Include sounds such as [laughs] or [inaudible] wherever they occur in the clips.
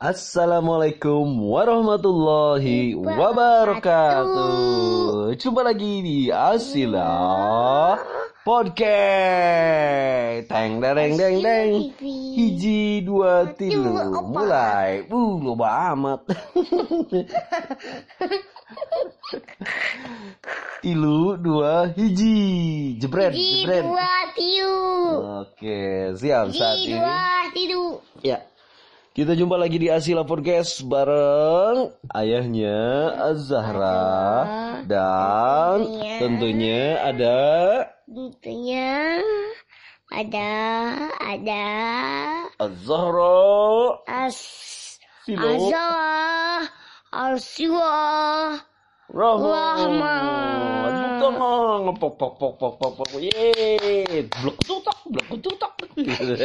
Assalamualaikum warahmatullahi wabarakatuh. Jumpa lagi di Asila Podcast. Teng dereng deng deng. Hiji dua tilu mulai. Uh loba amat. [laughs] tilu dua hiji jebret Hiji jebret. dua tilu. Oke siap saat Hiji ini. dua tilu. Ya. Kita jumpa lagi di Asila Podcast bareng ayahnya Az-Zahra dan Tentunya. tentunya ada Tentunya ada ada Az-Zahra as Silo azah aswa Rahmat. Rahmat. Bukan ngepok pok pok pok pok pok. Yeay, blok tutak, blok tutak. udah udah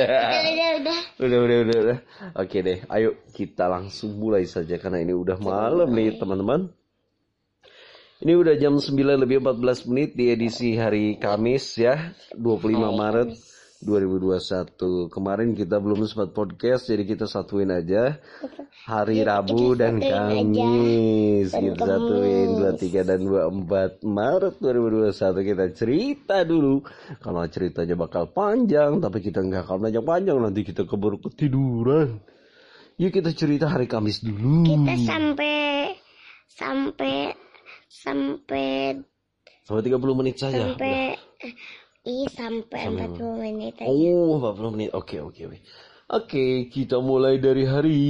udah Udah, udah, udah, udah. Oke deh, ayo kita langsung mulai saja karena ini udah malam nih teman-teman. Ini udah jam 9 lebih 14 menit di edisi hari Kamis ya, 25 Maret 2021. Kemarin kita belum sempat podcast jadi kita satuin aja hari Rabu dan Kamis. Kita satuin 23 dan 24 Maret 2021 kita cerita dulu. Kalau ceritanya bakal panjang tapi kita nggak akan panjang-panjang nanti kita keburu ketiduran. Yuk kita cerita hari Kamis dulu. kita sampai sampai sampai Sampai 30 menit saja. sampai ih sampai Sampai 40 menit aja. Oh, 40 menit. Oke, oke, oke. Oke, kita mulai dari hari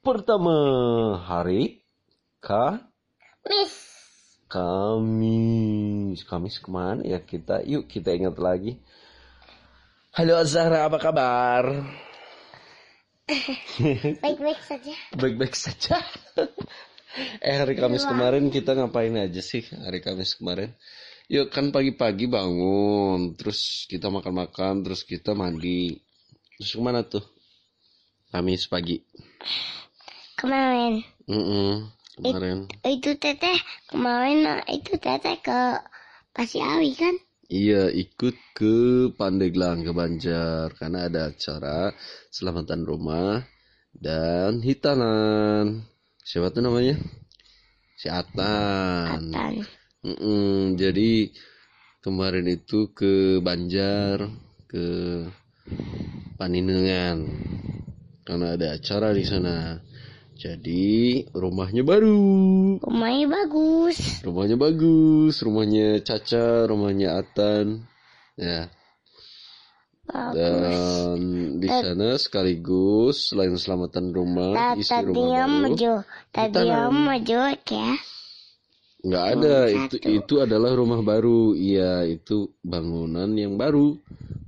pertama. Hari K Miss Kamis. Kamis ke mana ya kita? Yuk kita ingat lagi. Halo Azhara, apa kabar? [laughs] baik-baik saja. Baik-baik saja. eh hari Kamis kemarin kita ngapain aja sih hari Kamis kemarin? Yuk kan pagi-pagi bangun, terus kita makan-makan, terus kita mandi. Terus ke mana tuh? Kamis pagi. Kemarin Mm kemarin. itu teteh kemarin nah, itu teteh ke Pasiawi kan? Iya ikut ke Pandeglang ke Banjar karena ada acara selamatan rumah dan hitanan. Siapa tuh namanya? Si Atan. Tan. Mm-mm, jadi kemarin itu ke Banjar, ke Paninengan, karena ada acara di sana. Jadi rumahnya baru, Rumahnya bagus. rumahnya bagus, rumahnya Caca, rumahnya Atan, ya. Bagus. Dan di sana sekaligus selain selamatan rumah, isi Tadi rumah yang baru. maju, tadi yang maju ya. Nggak ada, itu satu. itu adalah rumah baru. Iya, itu bangunan yang baru,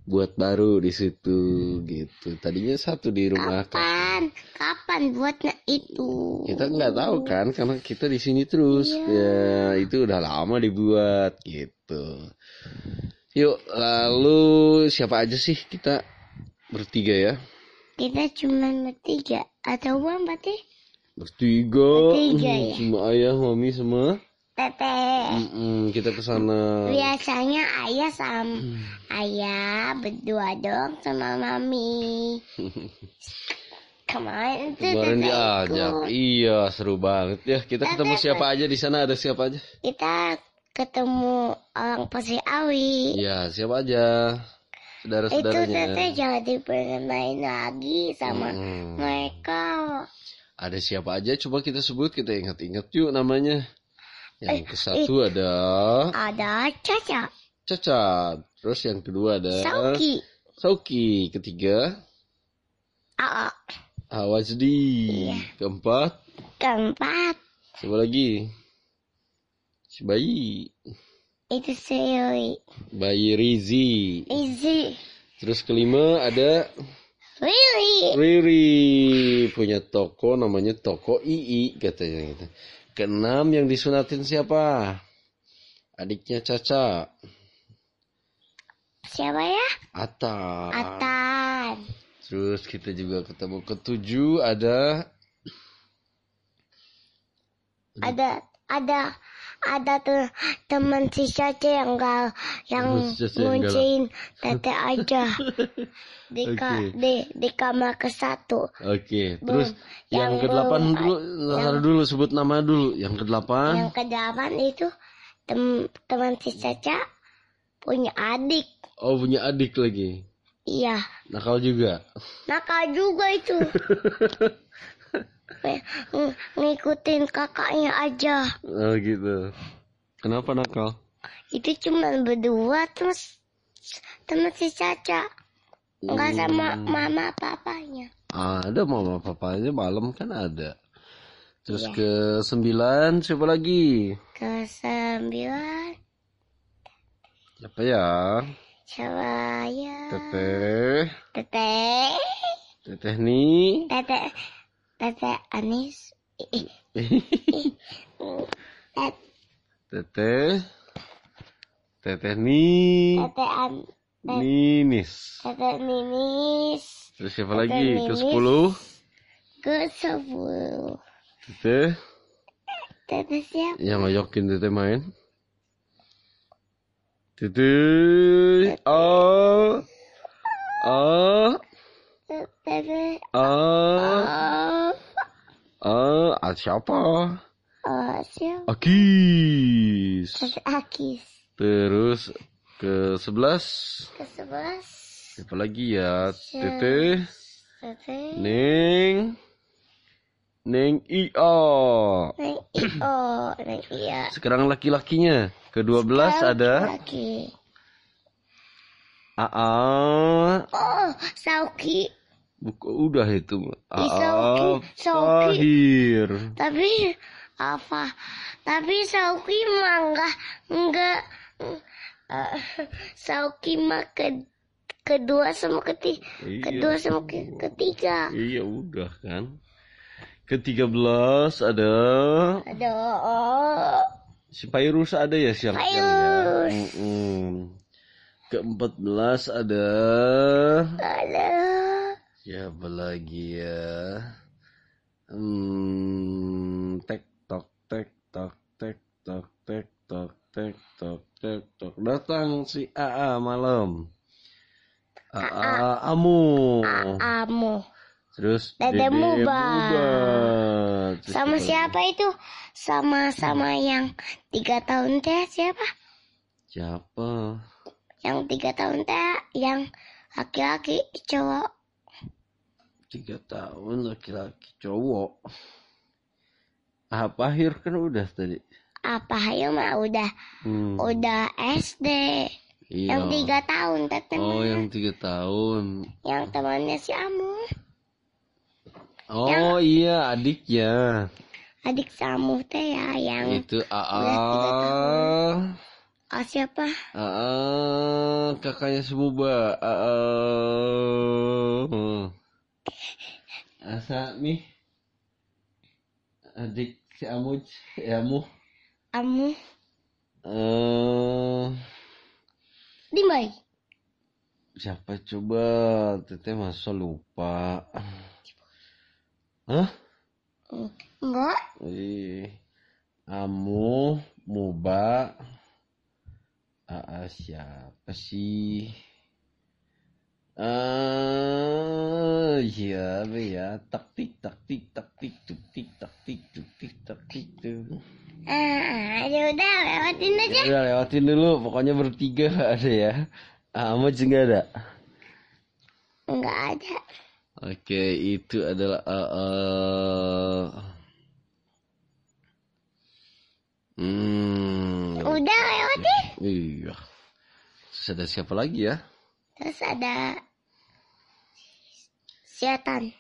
buat baru di situ gitu. Tadinya satu di rumah. Kapan? Kapan buatnya itu? Kita nggak tahu kan, karena kita di sini terus. Ya, itu udah lama dibuat gitu. Yuk, lalu siapa aja sih kita bertiga ya? Kita cuma bertiga atau berapa sih? Bertiga, Bertiga, ya? sama ayah, mami, sama. Teteh. Mm-mm, kita ke sana. Biasanya ayah sama ayah berdua dong sama mami. [laughs] Kemarin itu Kemarin diajak. Iya, seru banget ya. Kita ketemu siapa aja di sana? Ada siapa aja? Kita ketemu orang Pasiawi. Iya, siapa aja? Itu Saudara-saudaranya. teteh jadi pengen main lagi sama Hmm. mereka. Ada siapa aja? Coba kita sebut, kita ingat-ingat yuk namanya. Yang Eh, ke satu ada Ada Caca, Cacat. Terus yang kedua ada Sauki, Sauki. Ketiga Aa, Awazdi. Iya. Keempat keempat siapa lagi? Si bayi. itu Siri, Bayi Rizi. Izzy, Terus kelima ada Riri, Riri punya toko namanya toko II katanya gitu. Keenam yang disunatin siapa? Adiknya Caca. siapa ya? Ata. Atan, Terus kita juga ketemu ketujuh ada ada ada ada tuh teman si Caca yang enggak yang yang ngunciin tete aja [laughs] di ka, Oke. di di kamar ke satu. Oke, terus yang, Yang ke delapan belum- dulu, ntar dulu sebut nama dulu. Yang ke delapan, Yang ke delapan itu tem, teman si Caca punya adik. oh punya adik lagi, Iya, nakal juga. nakal juga itu. [laughs] Ng- ngikutin kakaknya aja. Oh gitu. Kenapa nakal? Itu cuma berdua terus teman si Caca. Enggak sama Hmm. mama papanya. Ada mama papanya malam kan ada. Terus Iya. ke sembilan siapa lagi? Ke sembilan Siapa ya? coba ya. Teteh, Teteh. teteh nih. Teteh. Teteh Anis. Ih, tet- Teteh, teteh nih. Teteh An. Ninis. Teteh Ninis. Terus siapa Teteh lagi? Ke Ninis. sepuluh. Ke sepuluh. Teteh, Teteh siapa? yang ngajakin teteh main. Teteh, ah, ah, Teteh. Ah, Oh. ah, ah, siapa? Oh, siapa? Akis. Terus ke sebelas. Ke sebelas. Siapa lagi ya? Teteh, Teteh. Neng, Neng Ia. Neng Io. Neng Iya. Sekarang laki-lakinya. Ke-12 ada Laki. Aa. Oh, Sauki. Buku udah itu. Aa. Sauki. Tapi apa? Tapi Sauki mah enggak enggak Sauki mah ke kedua sama ketiga Iya. kedua sama ke- ketiga. Iya udah kan. Ke-13 ada Ada oh, si Pairus ada ya siang siang ya. Pairus. Mm-mm. Ke-14 ada ada siapa lagi ya? Hmm, tek tok tek tok tek tok tek tok tek tok tek tok datang si AA malam. AA Amu. Amu. Terus Dede Muba. Terus Sama siapa itu? Sama sama yang tiga tahun teh siapa? Siapa? Yang tiga tahun teh yang laki-laki cowok. Tiga tahun laki-laki cowok. Ah, Pahir kan udah tadi. Apa ayo mah udah Hmm. udah SD. Iya. Yang tiga tahun teh Oh, yang tiga tahun. yang temannya si Amu. Oh iya, adiknya. Adik Samu teh ya yang Itu AA. oh, siapa? AA, kakaknya Semuba. AA. Asa nih. Adik si Amuj, ya Amu. Amu. Eh, Di mana? siapa coba? Teteh masa lupa. Hah? Enggak. Ih, Amu, Muba, Aa siapa sih? Ah, apa ya, taktik, taktik, taktik, taktik, tuktik, taktik, tuh. Ah, ya udah lewatin aja. Ya udah lewatin dulu, pokoknya bertiga [laughs] ada ya. Ah, Ahmad juga ada. Enggak ada. Oke, itu adalah uh, uh, hmm, Udah lewatin. iya. Terus ada siapa lagi ya? Terus ada setan.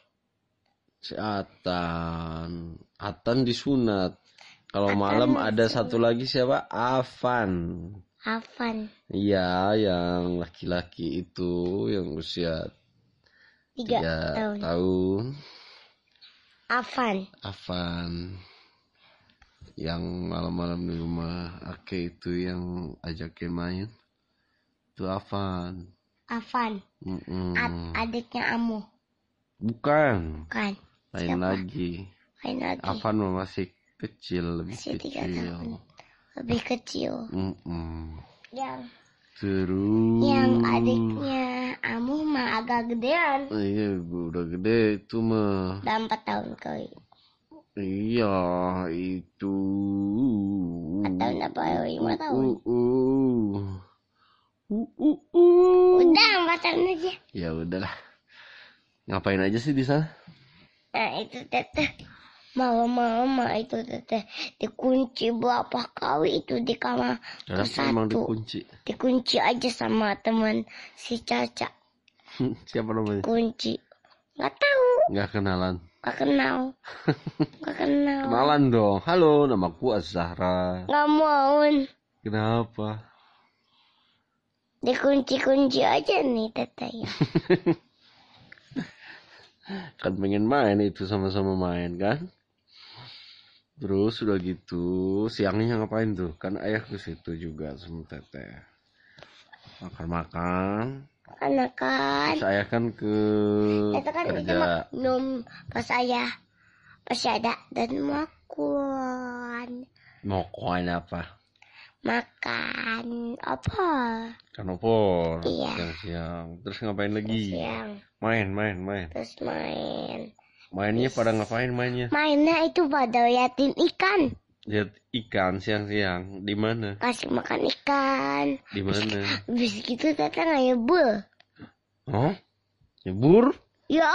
Si Atan. Atan disunat. Kalau malam ada disunat. satu lagi siapa? Afan. Afan. Iya, yang laki-laki itu yang usia Tiga, tiga tahun. tahun. Afan. Afan yang malam-malam di rumah Ake itu yang ajakin main itu Afan Afan. Mm-mm. Ad- adiknya Amu. bukan Kan. lain Siapa? lagi Lain lagi. Afan masih kecil lebih Masih kecil tahun. lebih kecil. Mm-mm. Yang Terus. yang adiknya Amu mah agak gedean. Oh, iya, udah gede itu mah. Udah empat tahun kali. Iya, itu. Empat tahun apa lima tahun? Uh, uh. Uh, uh, uh. Udah empat tahun aja. Ya udahlah. Ngapain aja sih di sana? Nah itu teteh malam-malam itu teteh dikunci berapa kali itu di kamar emang satu dikunci? dikunci aja sama teman si Caca Siapa namanya? kunci nggak tahu Nggak kenalan. nggak kenal [laughs] nggak kenal Kenalan dong. Halo, namaku Az-Zahra. nggak mau Kenapa? Dikunci-kunci aja nih teteh ya. [laughs] Kan pengen main itu sama-sama main kan? Terus udah gitu, siangnya ngapain tuh? Kan ayah ke situ juga sama teteh. Makan-makan. karena kan Saya kan ke itu kan kerja. minum pas saya pas ada dan makan Mau koin apa? Makan apa Kan opor. Iya. Siang-siang. Terus ngapain lagi? siang Main, main, main. terus main Mainnya pada ngapain mainnya? mainnya itu pada liatin ikan Lihat ikan siang-siang. Di mana? kasih makan ikan Di mana? habis gitu teteh ngayebul Oh? Nyebur? ya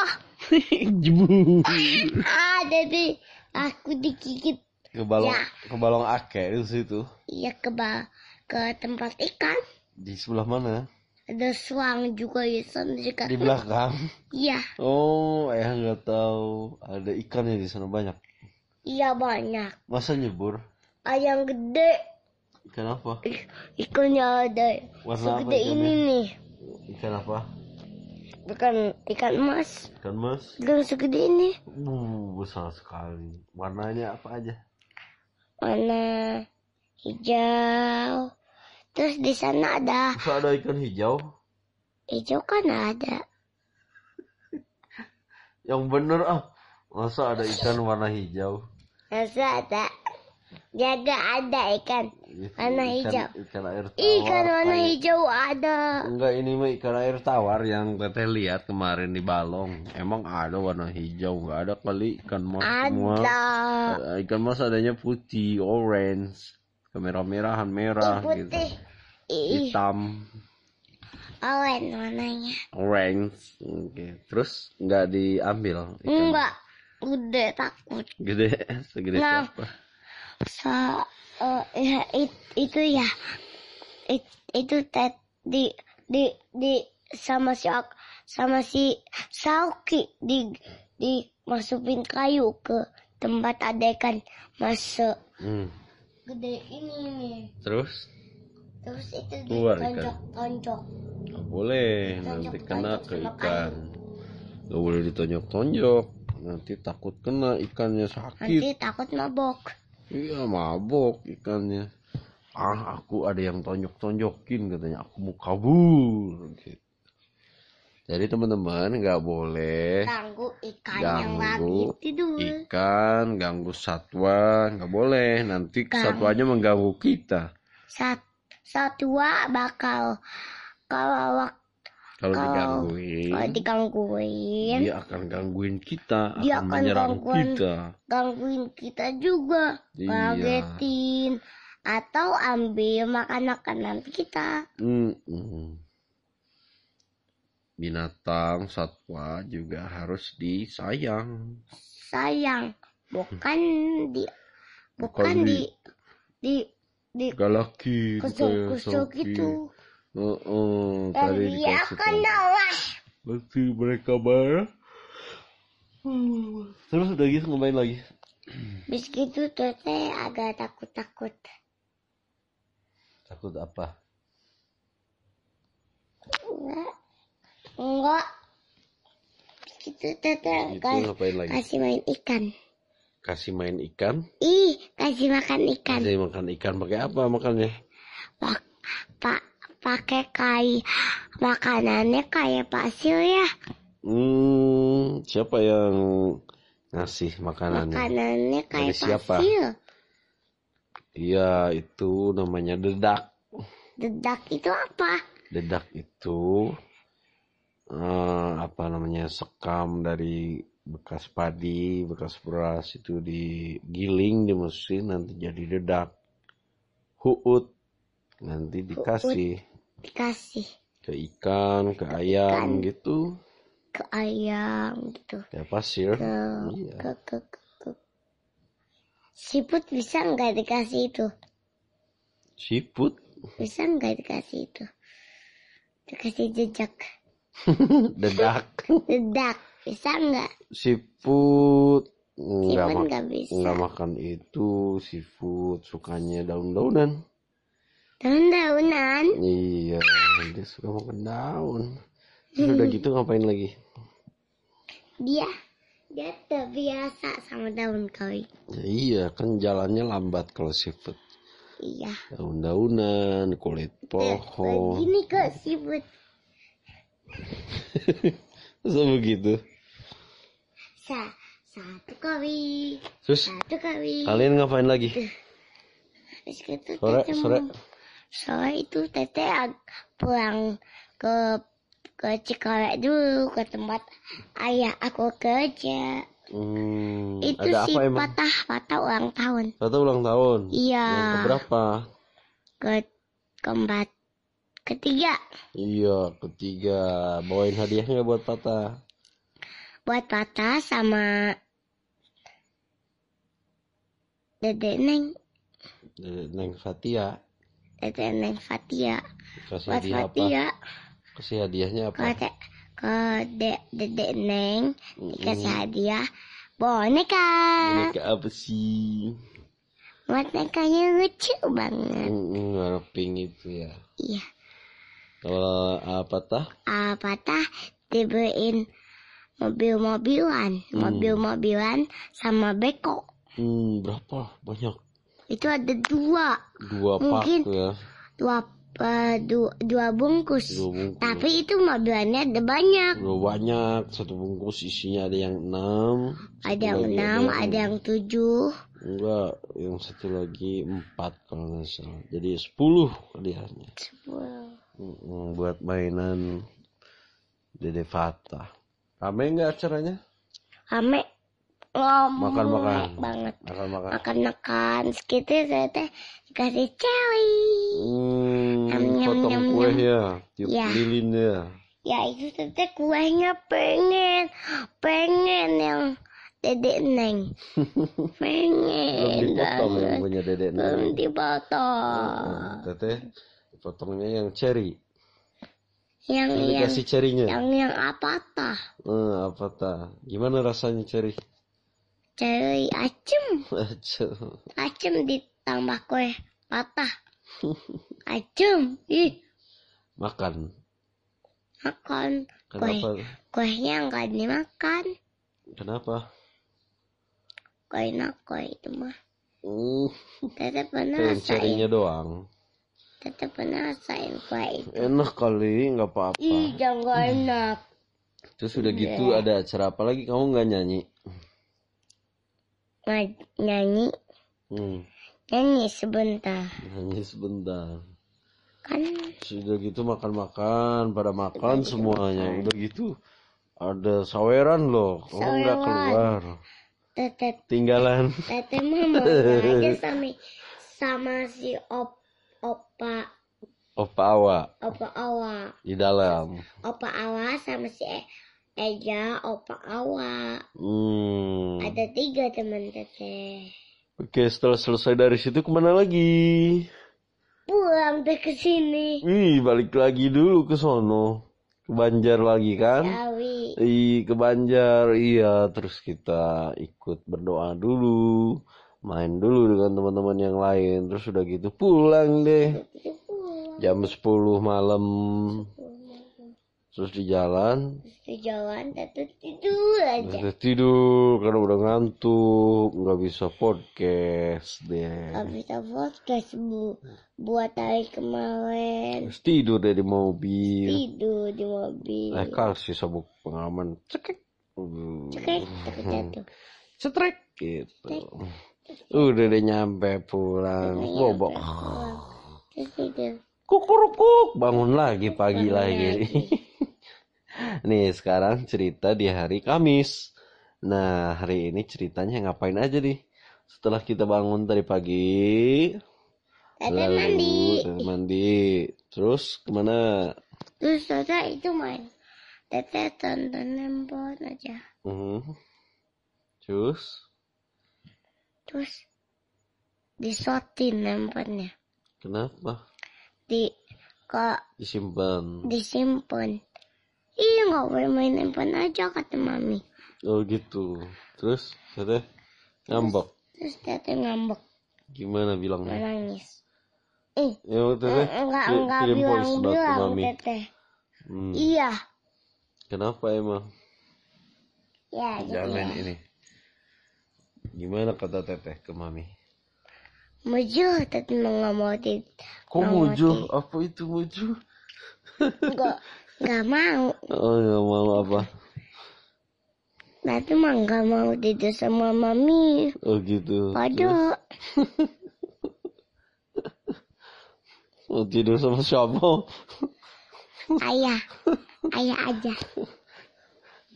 [laughs] Jebur. ada deh aku digigit Ke balong, Ya. ke balong ake di situ. iya ke ba- ke tempat ikan Di sebelah mana? ada suang juga ya sana juga Di belakang. iya Oh, ayah nggak tahu. Ada ikannya di sana banyak. iya banyak Masa nyebur? ayam gede Ikan apa? Ih, ikannya ada Warna apa segede ini ikannya? nih Ikan apa? bukan ikan emas Ikan mas? bukan segede ini Uh, besar sekali. Warnanya apa aja? Warna hijau terus di sana ada Masa ada ikan hijau? hijau kan ada [laughs] Yang bener ah. Masa ada ikan warna hijau? masa ada jaga ada ikan Itu Warna hijau. Ikan air tawar. ikan warna hijau ada Enggak ini mah ikan air tawar yang teteh lihat kemarin di balong. Emang ada warna hijau? Enggak ada kali ikan mas semua. ada Eh, Ikan mas adanya putih, orange, kemerah-merahan merah gitu. putih ih Hitam, oren warnanya orange. Oke. Terus enggak diambil ikan enggak gede takut gede [laughs] segede Nah. siapa? Sa eh, ya, it- itu ya it- itu tet di di di sama si sama si Sauki di di masukin kayu ke tempat ada ikan masuk Hmm. gede ini nih Terus terus itu Keluar ikan. ditonjok tonjok nggak boleh nanti kena ke ikan. Nggak boleh ditonjok-tonjok. Nanti takut kena ikannya sakit. nanti takut mabok Iya mabok ikannya. Ah aku ada yang tonjok-tonjokin katanya aku mau kabur. Gitu. Jadi teman-teman nggak boleh ganggu ikan yang lagi ganggu tidur ikan, ganggu satwa, nggak boleh. Nanti Ganggu. satwanya mengganggu kita. Sat satwa bakal kalau Kalau digangguin, kalau digangguin dia akan gangguin kita, Dia akan akan menyerang gangguin. kita. gangguin kita juga Iya. ngagetin atau ambil makan-makanan kita Mm-mm. Binatang, satwa juga harus disayang. sayang bukan di Bukan bukan di- di di di Galaki, kusuk-kusuk gitu Oh, dan tadi dia akan mereka marah. Terus udah gitu ngapain lagi? bis gitu teteh agak takut-takut Takut apa? enggak enggak bis gitu Gitu kas- ngapain lagi? kasih main ikan Kasih main ikan? ih kasih makan ikan Kasih makan ikan pakai apa makannya? pak pak pakai kai makanannya kayak pasir ya Hmm, siapa yang ngasih makanannya? makanannya kayak Dari siapa? pasir Iya, itu namanya dedak. Dedak itu apa? Dedak itu eh, apa namanya sekam dari bekas padi, bekas beras itu digiling di mesin nanti jadi dedak. Huut nanti dikasih Dikasih ke ikan, ke ayam gitu. ke ayam gitu. Kayak pasir. Ke, Iya. ke, ke, ke, ke. Siput bisa nggak dikasih itu? Siput, Bisa nggak dikasih itu? Dikasih jejak. [laughs] dedak. Dedak. Bisa nggak? Siput nggak Siput mak- nggak makan itu seafood sukanya daun-daunan. Daun-daunan. Iya, dia suka makan daun. Terus udah gitu ngapain lagi? Dia dia terbiasa sama daun koi. Ya, iya, kan jalannya lambat kalau seafood. Iya. Daun-daunan, kulit pohon. Begini kok siput. [laughs] Masa begitu? Sa satu kali. Terus Satu kali. kalian ngapain lagi? Terus Sore, sore. Sore itu Tete pulang ke ke Cikarang dulu ke tempat ayah aku kerja. Hmm, itu ada si apa emang? patah patah ulang tahun. Tata ulang tahun. Iya. Yang keberapa? Ke keempat ketiga Iya, ketiga. Bawain hadiahnya buat Tata. buat patah sama Dedek Neng, Dari Neng Fatia. Dedek Neng Fatia. Kasih hadiah apa? Fatia Kasih hadiahnya ke apa? de- ke de- Dedek Neng dikasih Mm-mm. hadiah boneka. Boneka apa sih? Bonekanya lucu banget. Mm, warna pink itu ya. Iya. Kalau apa tah? Apa tah dibeliin mobil-mobilan, Hmm. mobil-mobilan sama beko. Hmm, berapa? Banyak. Itu ada dua, Dua Mungkin. pak ya. dua, eh, dua, dua bungkus. Dua bungkus. Tapi itu mobilannya ada banyak. Dua banyak. Satu bungkus isinya ada yang enam. Ada yang enam, ada yang tujuh. Enggak, yang satu lagi empat kalau nggak salah. Jadi sepuluh hadiahnya. Sepuluh. Buat mainan Dede Fata. Rame nggak acaranya? Ame ngomong Makan-makan. banget. Makan-makan. Makan-makan. Segitu saya teh dikasih celi. Hmm, Nyam, nyam, potong nyam, kue nyam. ya, tiup Ya. lilin ya. Ya itu teteh kuenya pengen, pengen yang dedek neng, [laughs] Belum pengen dipotong yang banget. punya dedek Belum Neng. dipotong. Teteh, potongnya yang cherry. Yang yang yang yang apa tah? Eh, apa tah? Gimana rasanya cherry? Ceri acem, Aduh. acem ditambah kue patah. Acem, ih Makan. makan Kenapa? kuenya nggak dimakan. Kenapa? Kue nak kue itu mah. Hmm, Teteh [laughs] pernah rasain, doang. teteh pernah rasain kue itu. Enak kali, nggak apa-apa. Ih, jangan enak. Terus udah gitu ada acara apa lagi? Kamu nggak nyanyi? Nyanyi Hmm, nyanyi sebentar nyanyi sebentar. kan Sudah gitu makan-makan, pada makan semuanya. Udah gitu ada saweran loh. Kamu nggak keluar. teteh Tinggalan. teteh mama [laughs] aja sama sama si op opa Opa Awa opa awa di dalam. opa awa sama si E- Eja opa awa Hmm. ada tiga teman teteh Oke, setelah selesai dari situ ke mana lagi? pulang deh ke sini Ih, balik lagi dulu ke sono. Ke Banjar lagi kan? Awi Ih, ke Banjar, iya. Terus kita ikut berdoa dulu. Main dulu dengan teman-teman yang lain. Terus udah gitu pulang deh. pulang Jam 10 malam. Terus di jalan. di jalan teteh tidur aja Udah tidur karena udah ngantuk. Nggak bisa podcast deh. Gak bisa podcast bu buat hari kemarin Terus tidur deh di mobil. tidur di mobil Eh, kasih sabuk pengaman. Cekek. cekek terjatuh Cetrek gitu. Udah deh nyampe pulang. Bobok. Terus tidur. Kukurukuk. Bangun lagi pagi lagi. Nih sekarang cerita di hari Kamis. Nah hari ini ceritanya ngapain aja nih? Setelah kita bangun tadi pagi. Tete mandi. Tete mandi. Terus ke mana? Terus tete itu main. Tete tonton handphone aja. Mhm. Terus Terus disotin handphonenya. kenapa? Di kok Disimpan. disimpan. Iya nggak boleh main handphone aja kata mami. Oh gitu. Terus Teteh ngambek. Terus tete ngambek Gimana bilangnya? menangis. Eh Ya Teteh enggak ki- enggak kirim bilang bilang mami. tete. Hmm. Iya. Kenapa emang? Ya gitu Jangan ya. ini. Gimana kata Teteh ke mami? Mujur tete nggak mau di Kok Nggak mau muju? di- Apa itu muju? nggak [laughs] nggak mau. Oh nggak mau apa? Nanti mah nggak mau tidur sama mami. Oh gitu. Waduh. [laughs] mau tidur sama siapa? Ayah. [laughs] Ayah aja.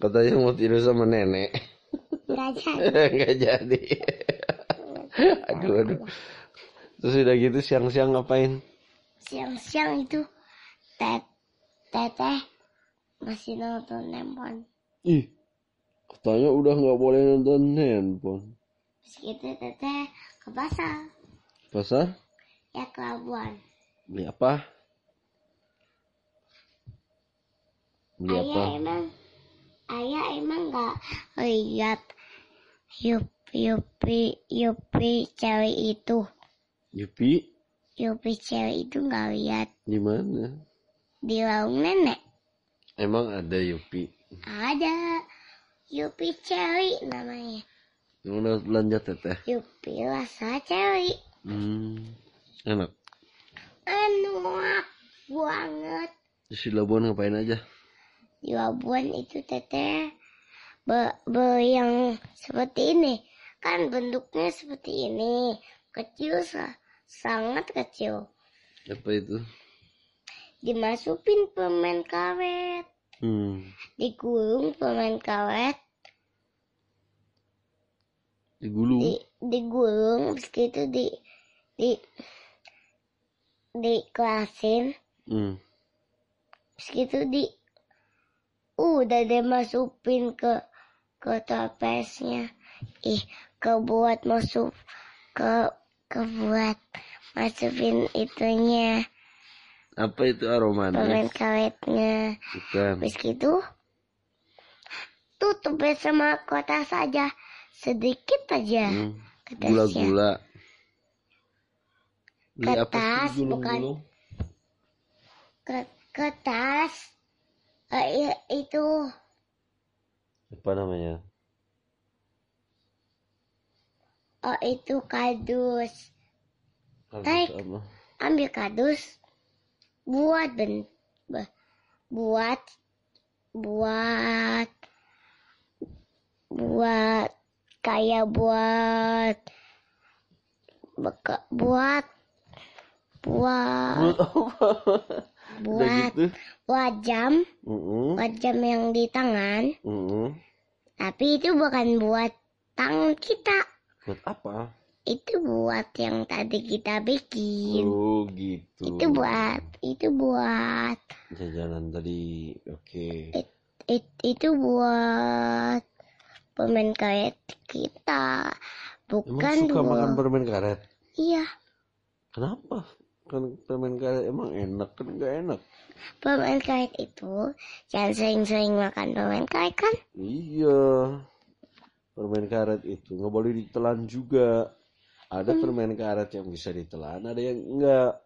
Katanya mau tidur sama nenek. Nggak jadi. [laughs] Nggak jadi. aduh aduh. Terus udah gitu siang-siang ngapain? Siang-siang itu tet teteh masih nonton handphone. Ih, katanya udah nggak boleh nonton handphone. Terus gitu teteh ke pasar. Pasar? Ya ke Labuan. Beli apa? Beli apa? Ayah emang ayah emang nggak lihat yup yupi yupi cewek itu Yupi? yupi cewek itu nggak lihat Di mana? Di laung nenek Emang ada Yupi? ada yupi cewek namanya Yang udah belanja teteh? yupi rasa cewek Hmm, enak. enak banget Terus di Labuan ngapain aja? di Labuan itu teteh be, be yang seperti ini kan bentuknya seperti ini kecil sa- sangat kecil Apa itu? Dimasukin permen karet Hmm, digulung permen karet digulung. di digulung terus gitu di di dikelasin Hmm, terus gitu di udah deh masukin ke ke topesnya. Ih kebuat masuk ke kebuat masukin itunya apa itu aromanya? permen karetnya Bukan. Terus gitu tutup sama kotak saja sedikit aja Hmm. Gula-gula. Kertas, sih gulung-gulung? Ke- kertas eh, iya, itu Apa namanya? oh itu kardus Kardus Tarik. apa? ambil kardus buat ben be- buat buat buat kayak buat beka- buat buat [laughs] Buat gitu? buat jam Mm-mm, buat jam yang di tangan mm-mm. tapi itu bukan buat tangan kita Buat apa? Itu buat yang tadi kita bikin Oh gitu. itu buat itu buat Jajanan tadi. Oke. it- it- itu buat permen karet kita Emang bukan suka buat makan permen karet? iya Kenapa? Kan permen karet emang enak kan nggak enak? permen karet itu jangan sering-sering makan permen karet kan Iya. Permen karet itu nggak boleh ditelan juga. Ada permen karet yang bisa ditelan, ada yang enggak.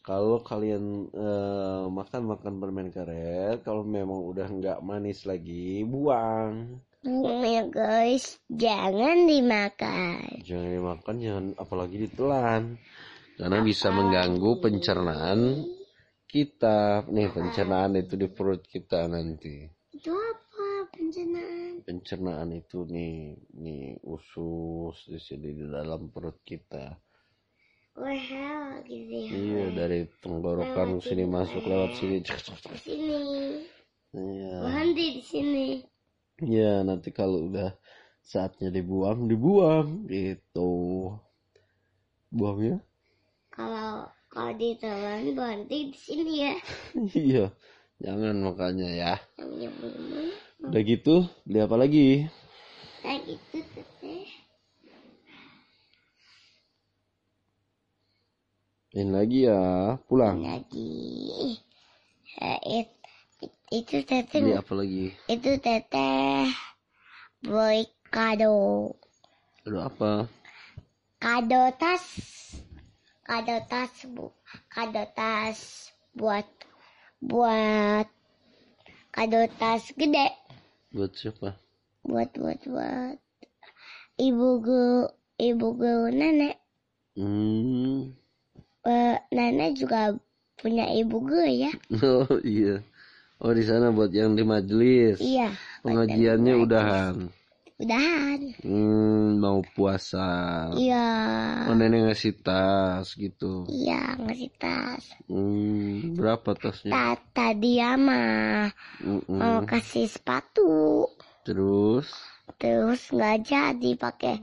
Kalau kalian eh, makan-makan permen karet, kalau memang udah nggak manis lagi, buang. ya guys jangan dimakan Jangan dimakan, jangan apalagi ditelan. Karena bisa mengganggu pencernaan kita. Nih pencernaan itu di perut kita nanti. itu apa pencernaan. pencernaan itu nih nih usus di sini di dalam perut kita Wahel gitu ya. iya dari tenggorokan ke sini masuk lewat sini sini. iya Berhenti di sini. iya nanti kalau udah saatnya dibuang dibuang gitu buangnya Kalau kalau ditelan berhenti di sini ya. [laughs] iya jangan makanya ya Namanya belum. Udah gitu beli apa lagi? Kayak gitu teteh. ini lagi ya pulang? Lagi. Eh, it- itu teteh beli apa lagi? Itu teteh boy kado. Aduh apa? Kado tas. Kado tas bu kado tas buat buat kado tas gede buat siapa? Buat buat buat. Ibu guru ibu guru nenek. Hmm. Eh, nenek juga punya ibu guru ya. [laughs] Oh iya. Oh di sana buat yang di majelis. Iya pengajiannya udahan udahan. Hmm mau puasa. Iya. Oh nenek ngasih tas gitu. Iya ngasih tas. Hmm berapa tasnya? Tata dia mah Mm-mm. mau kasih sepatu. Terus? Terus nggak jadi pakai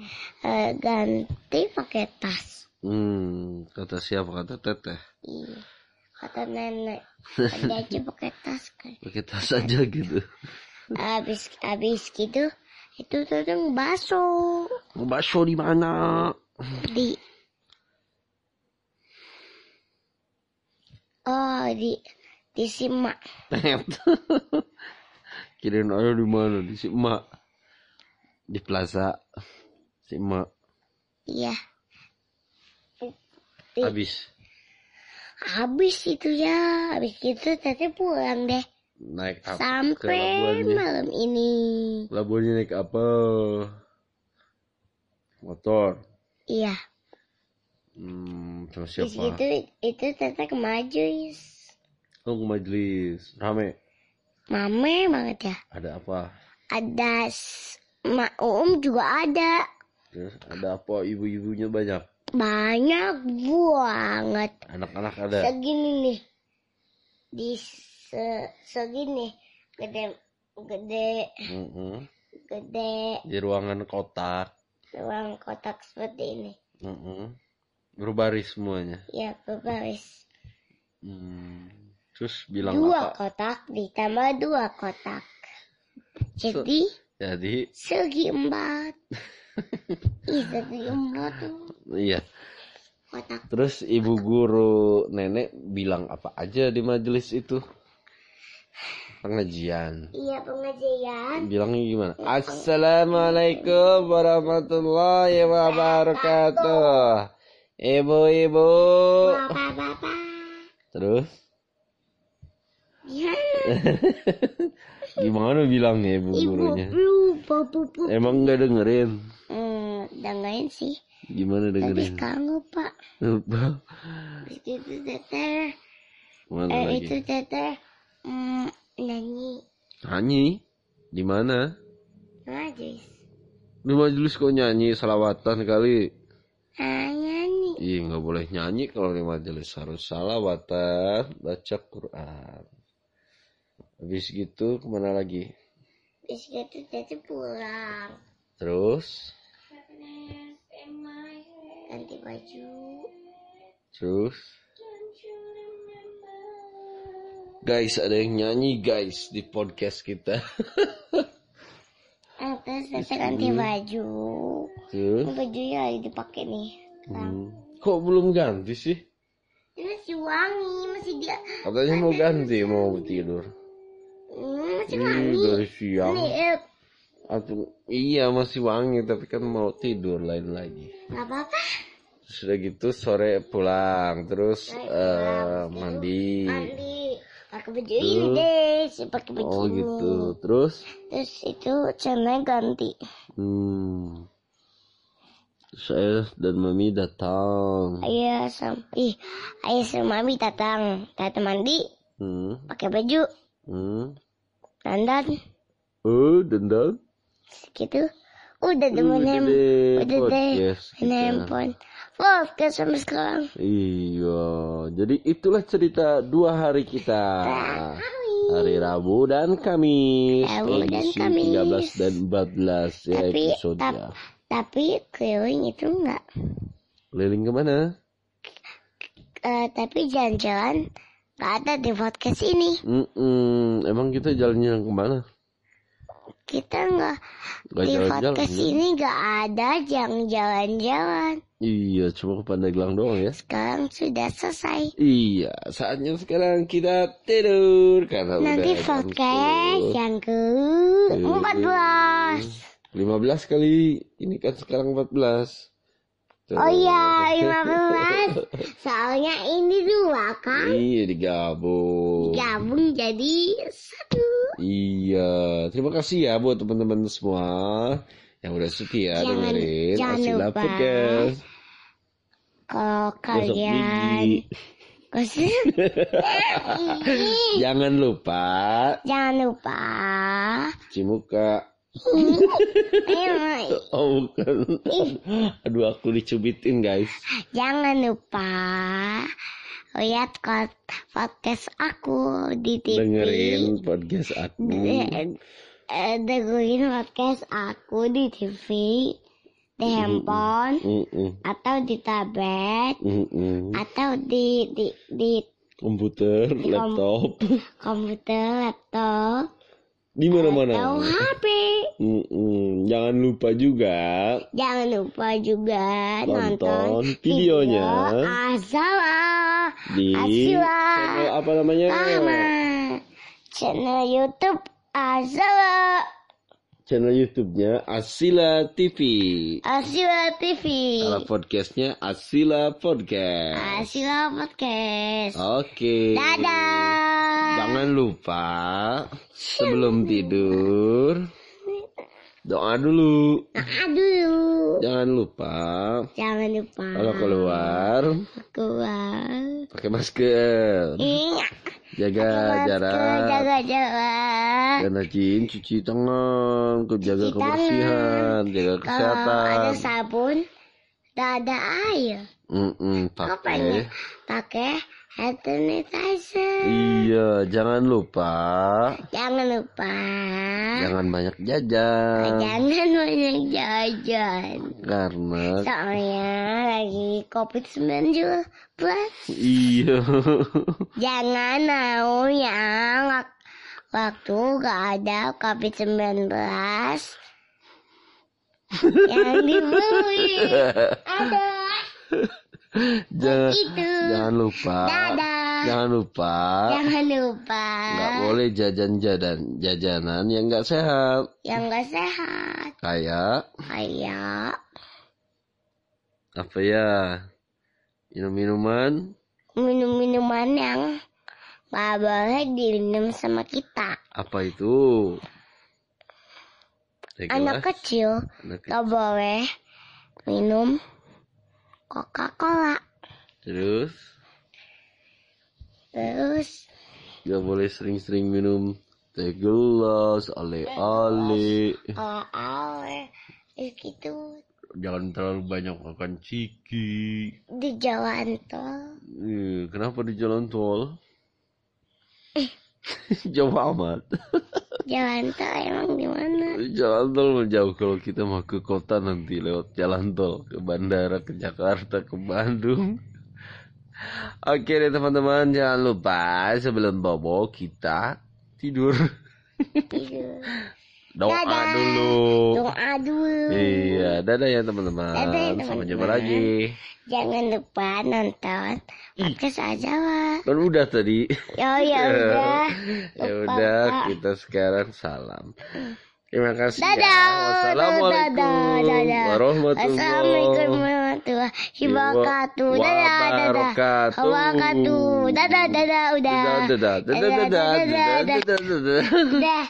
eh, ganti pakai tas. Hmm kata siapa? Kata teteh? Iya kata nenek. [laughs] Tadi aja pakai tas kan. Pakai tas aja gitu. Habis habis gitu itu tuh bakso. Mau bakso di mana? Di. Oh di di simak. [laughs] Kirain ada di mana? Di si emak di plaza si emak iya habis. Habis itu ya. Habis gitu tadi pulang deh naik apa ke sampai labuannya. malam ini. Labuannya naik apa motor. Iya. Hmm sama Terus siapa? gitu itu teteh ke majelis. oh ke majelis. Rame. Mame banget ya. ada apa? Ada Mak Uum juga ada. terus ada apa? Ibu-ibunya banyak? Banyak banget. anak-anak ada? Segini nih. Di se segini. Gede gede Mm-mm. gede di ruangan kotak ruang kotak seperti ini. Mm-mm. berbaris semuanya Ya, berbaris. hmm. terus bilang Dua apa kotak ditambah dua kotak. Jadi jadi segi empat. [laughs] Ih, segi empat tuh iya kotak Terus ibu guru nenek bilang apa aja di majelis itu? Pengajian. Iya pengajian. Bilangnya gimana? Assalamualaikum warahmatullahi wabarakatuh. Ibu-ibu. Bapak-bapak. Terus Gimana? [laughs] gimana bilangnya ibu Ibu, gurunya? bu, bu, bu. Emang nggak dengerin? Hmm, dengerin sih. Gimana dengerin? sekarang lupa. Lupa. Terus itu teteh. Eh, itu teteh. Hmm, nyanyi. Nyanyi? Di mana? Majlis. Di majelis kok nyanyi salawatan kali? Ah, nyanyi. Iya nggak boleh nyanyi kalau di majelis harus salawatan baca Quran. Habis gitu ke mana lagi? Terus gitu teteh pulang. Terus, Ganti baju. terus, guys ada yang nyanyi guys di podcast kita. Eh, terus teteh ganti baju. Ini bajunya lagi dipakai nih. hmm. kok belum ganti sih? Ini masih wangi, masih dia. Katanya mau ganti mau tidur. Hmm, masih Ih, wangi. dari siang. Nih, eh, Atau iya masih wangi tapi kan mau tidur lain lagi. nggak apa-apa. Sudah gitu sore pulang terus eh, mandi. Mandi. Pakai baju ini deh, si pakai baju Oh ini. gitu. Terus? Terus itu celana ganti. hmm, saya dan mami datang. Ayah sama, ih, ayah sama mami datang, datang mandi, Hmm, pakai baju, hmm, dandan, Oh, dendam. gitu. Udah demen Udah deh, udah deh handphone podcast sampai sekarang Iya, jadi itulah cerita dua hari kita. Hari Rabu dan Kamis. Rabu dan Kamis. 13 dan 14 ya Tapi, episodenya. tapi keliling itu enggak Keliling ke mana? Eh, tapi jalan-jalan nggak ada di podcast ini Mm-mm, emang kita jalannya ke mana? Kita nggak Gak di podcast kan? ini nggak ada yang jalan-jalan Iya, cuma ke Pandeglang doang ya. sekarang sudah selesai Iya, saatnya sekarang kita tidur karena nanti udah podcast 10. yang ke Iya. 14 15 kali. Ini kan sekarang 14. Tuh. Oh iya, 15. [laughs] Soalnya ini dua kan. Iya, digabung. Gabung jadi satu. Iya, terima kasih ya buat teman-teman semua yang udah setia Jangan- dengerin jangan Asila lupa Podcast. Kalau Gosok kalian. [laughs] Jangan lupa Jangan lupa. cuci muka. Eh, Oh bukan. Aduh aku dicubitin guys. Jangan lupa lihat kot- podcast aku di TV. Dengerin podcast aku. Eh, dengerin podcast aku di TV, di handphone, Mm-mm, atau di tablet, mm-mm. atau di di di Komputer, Kom- laptop, komputer, laptop, di atau mana-mana. HP. Mm-mm. Jangan lupa juga Jangan lupa juga Tonton nonton videonya. video Azala di Asila. channel apa namanya? Mama channel YouTube Azala Channel YouTube-nya Asila TV. Asila TV Kalau podcastnya Asila Podcast. Asila Podcast Oke. Dadah Jangan lupa sebelum tidur doa dulu. Nah, dulu. Jangan lupa Jangan lupa kalau keluar keluar. pakai masker, Iya. Jaga Masker, jarak, Jaga jarak. Dan rajin cuci tangan, jaga Cuci kebersihan, jaga Kalau ada kesehatan. sabun tidak ada air. Mm-mm, Apa pakai. Pakai hand sanitizer. Iya, jangan lupa Jangan lupa. jangan banyak jajan Jangan banyak jajan. karena Soalnya lagi COVID-19. iya. Jangan mau yang wak- waktu gak ada COVID-19. yang dibeli. Ada. Jangan Itu. jangan lupa Dadah. jangan lupa Jangan lupa. nggak boleh jajan-jajan jajanan yang nggak sehat Yang gak sehat. kayak Kayak apa ya minum-minuman minum-minuman yang gak boleh diminum sama kita. apa itu Anak kecil anak gak boleh minum Coca-Cola. terus? Terus? Nggak boleh sering-sering minum teh gelas ale-ale. Ale gitu. Jangan terlalu banyak makan ciki. Di jalan tol. Eh, kenapa di jalan tol [laughs] jauh amat. [laughs] Jalan tol emang di mana? jalan tol mah jauh. Kalau kita mau ke kota nanti lewat jalan tol. Ke bandara ke Jakarta ke Bandung. [laughs] Oke deh teman-teman. Jangan lupa sebelum bobo kita tidur. Tidur. Doa Dadah. dulu Doa dulu. iya dadah ya teman-teman Dadah ya, sampai jumpa teman-teman. lagi Jangan lupa nonton podcast aja lah. kan udah tadi Ya ya [laughs] udah. ya udah kita sekarang salam terima kasih Dadah. ya wassalamualaikum Dadah, dadah. warahmatullahi Assalamualaikum warahmatullahi wabarakatuh. Dadah, dadah. Wabarakatuh. Dadah, dadah, udah. dadah dadah dadah dadah dadah dadah dadah Dadah.